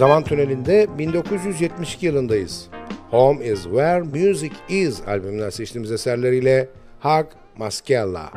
Zaman tünelinde 1972 yılındayız. Home is Where Music Is albümünden seçtiğimiz eserleriyle Hug Maskella.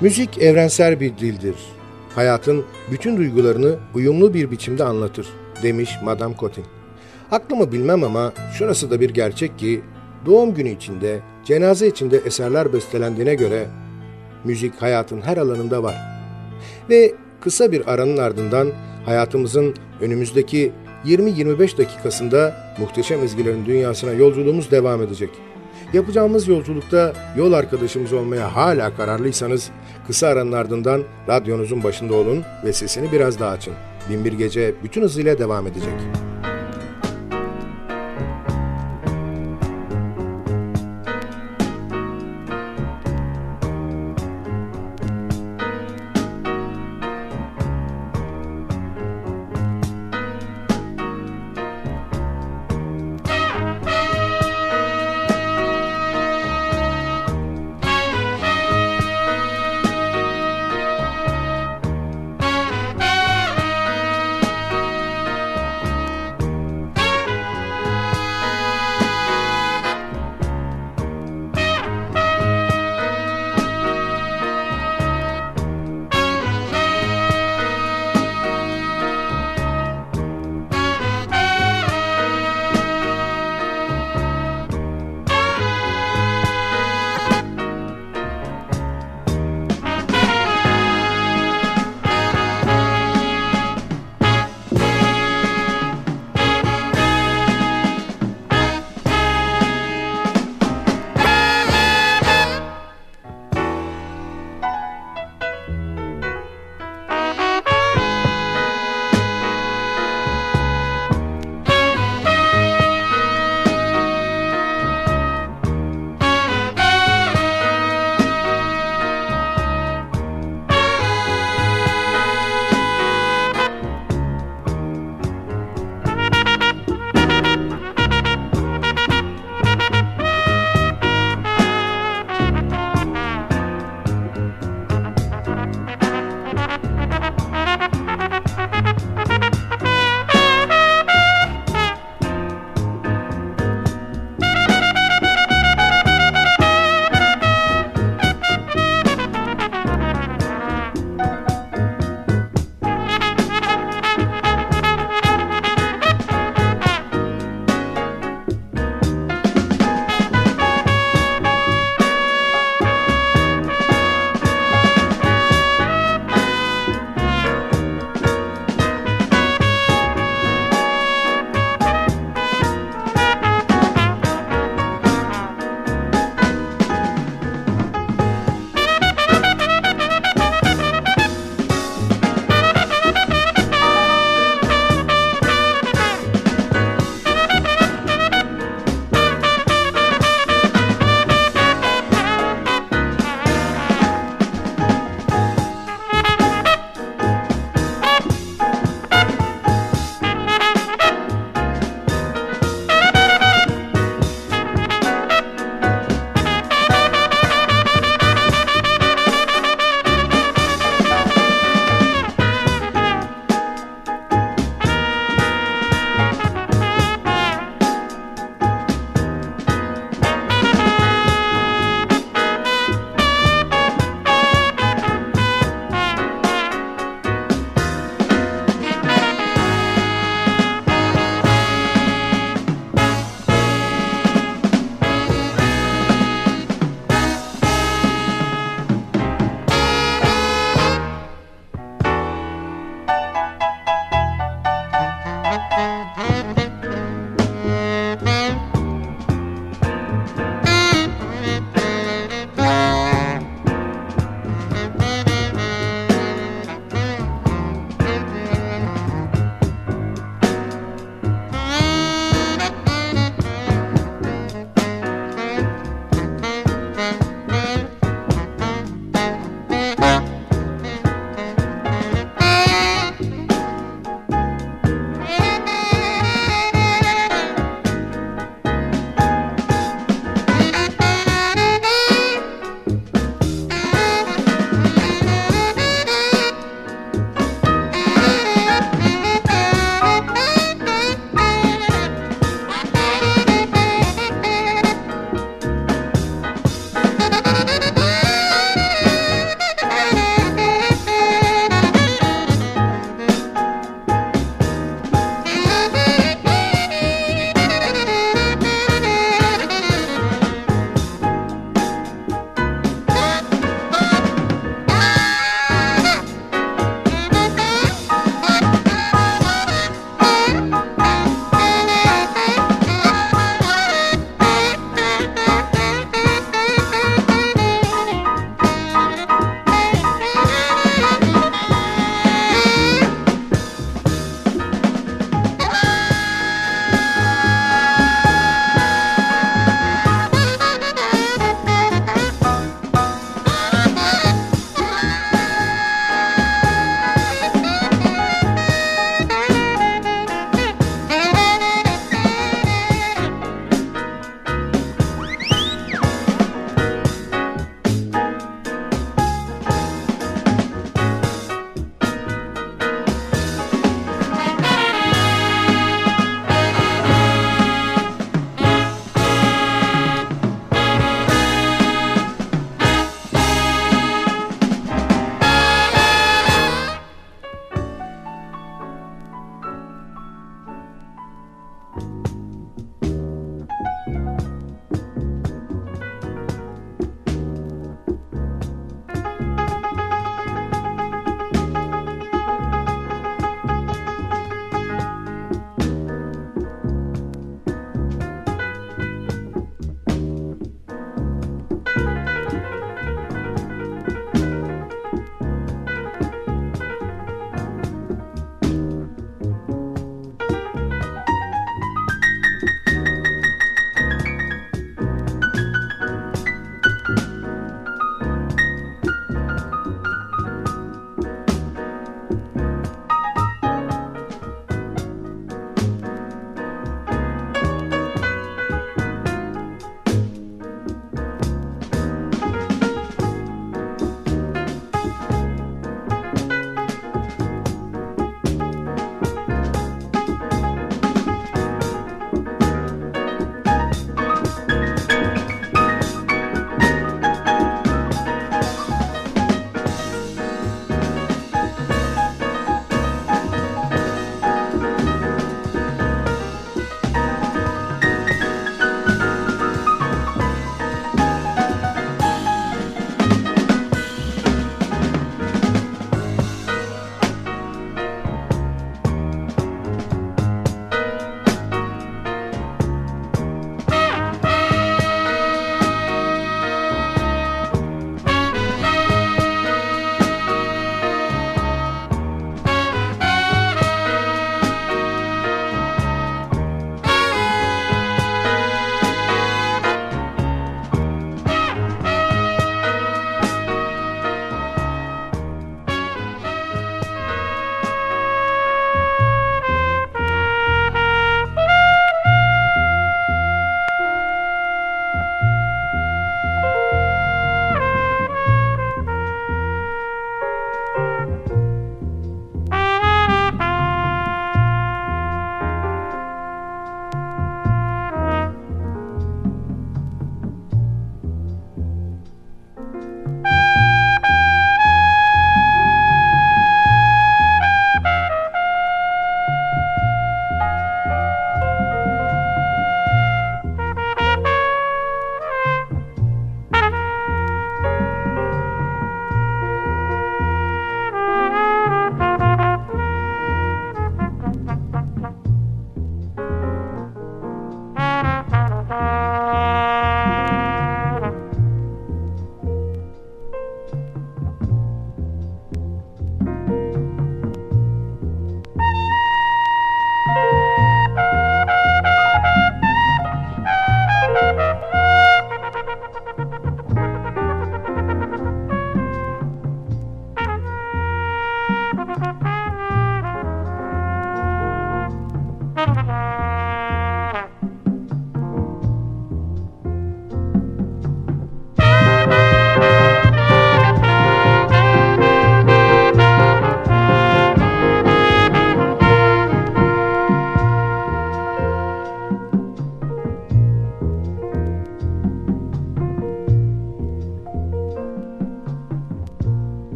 Müzik evrensel bir dildir. Hayatın bütün duygularını uyumlu bir biçimde anlatır, demiş Madame Cotin. Aklımı bilmem ama şurası da bir gerçek ki doğum günü içinde, cenaze içinde eserler bestelendiğine göre müzik hayatın her alanında var. Ve kısa bir aranın ardından hayatımızın önümüzdeki 20-25 dakikasında muhteşem ezgilerin dünyasına yolculuğumuz devam edecek. Yapacağımız yolculukta yol arkadaşımız olmaya hala kararlıysanız kısa aranın ardından radyonuzun başında olun ve sesini biraz daha açın. Binbir Gece bütün hızıyla devam edecek.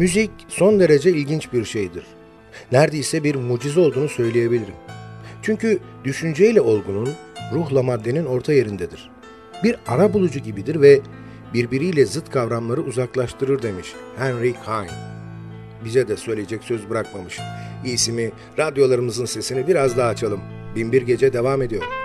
Müzik son derece ilginç bir şeydir. Neredeyse bir mucize olduğunu söyleyebilirim. Çünkü düşünceyle olgunun, ruhla maddenin orta yerindedir. Bir ara bulucu gibidir ve birbiriyle zıt kavramları uzaklaştırır demiş Henry Heine. Bize de söyleyecek söz bırakmamış. İyisi mi radyolarımızın sesini biraz daha açalım. Binbir Gece devam ediyor.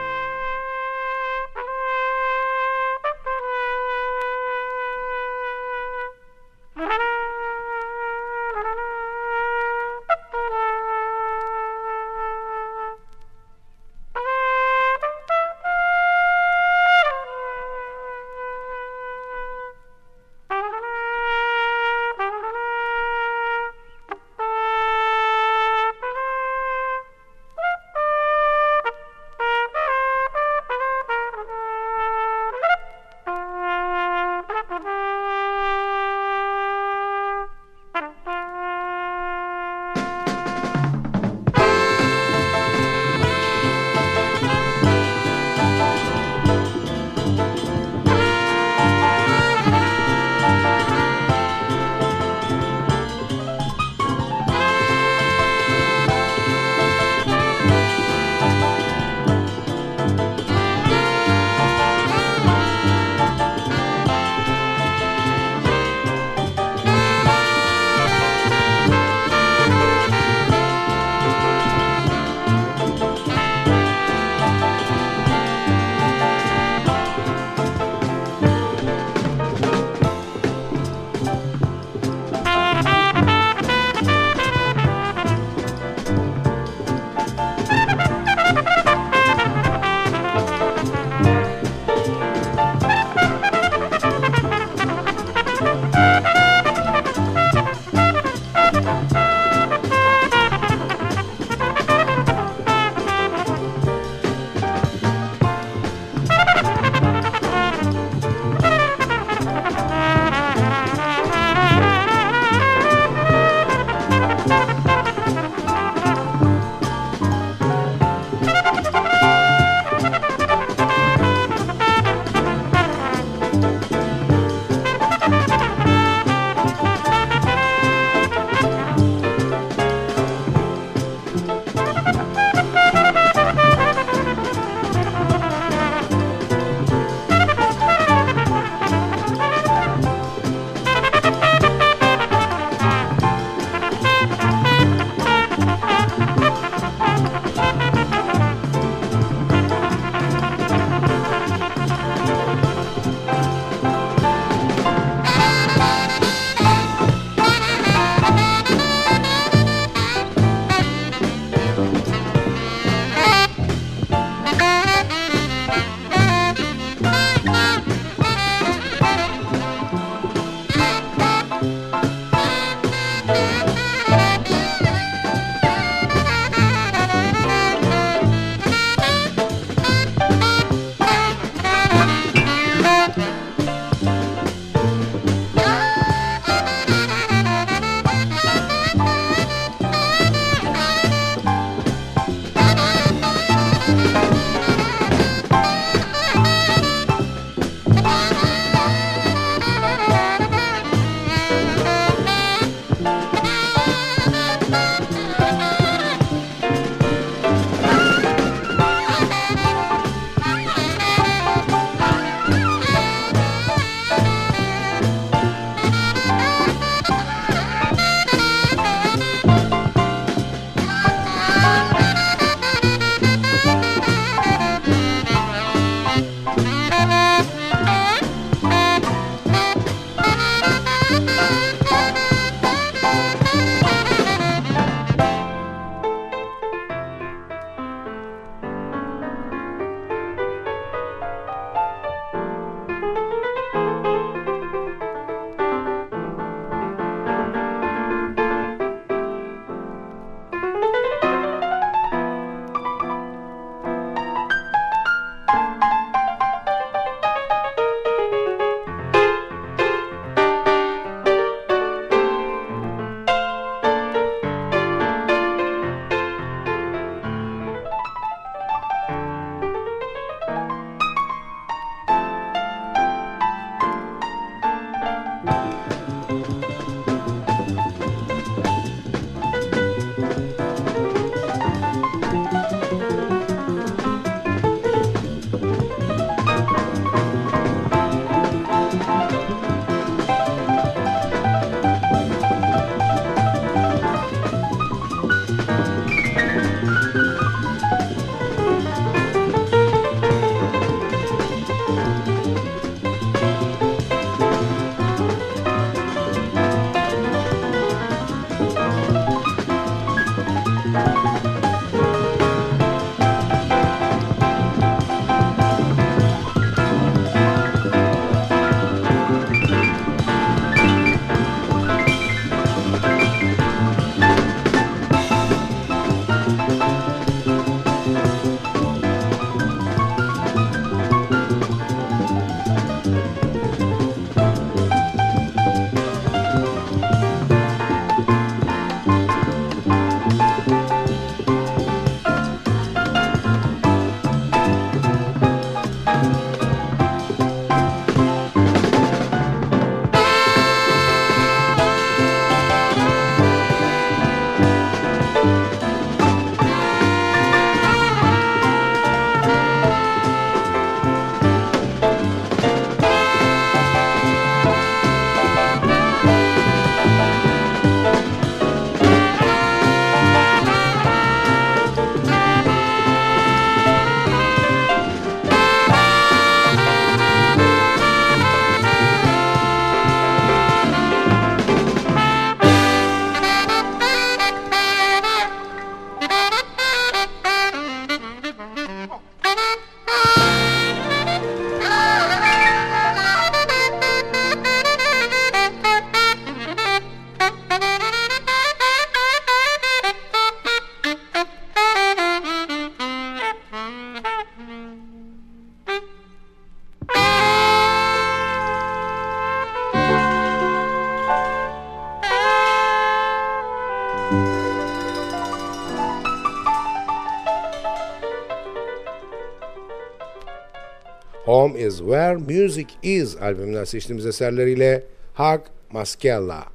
Where Music Is albümünden seçtiğimiz eserleriyle Hug Maskella.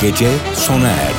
Gece sona erdi.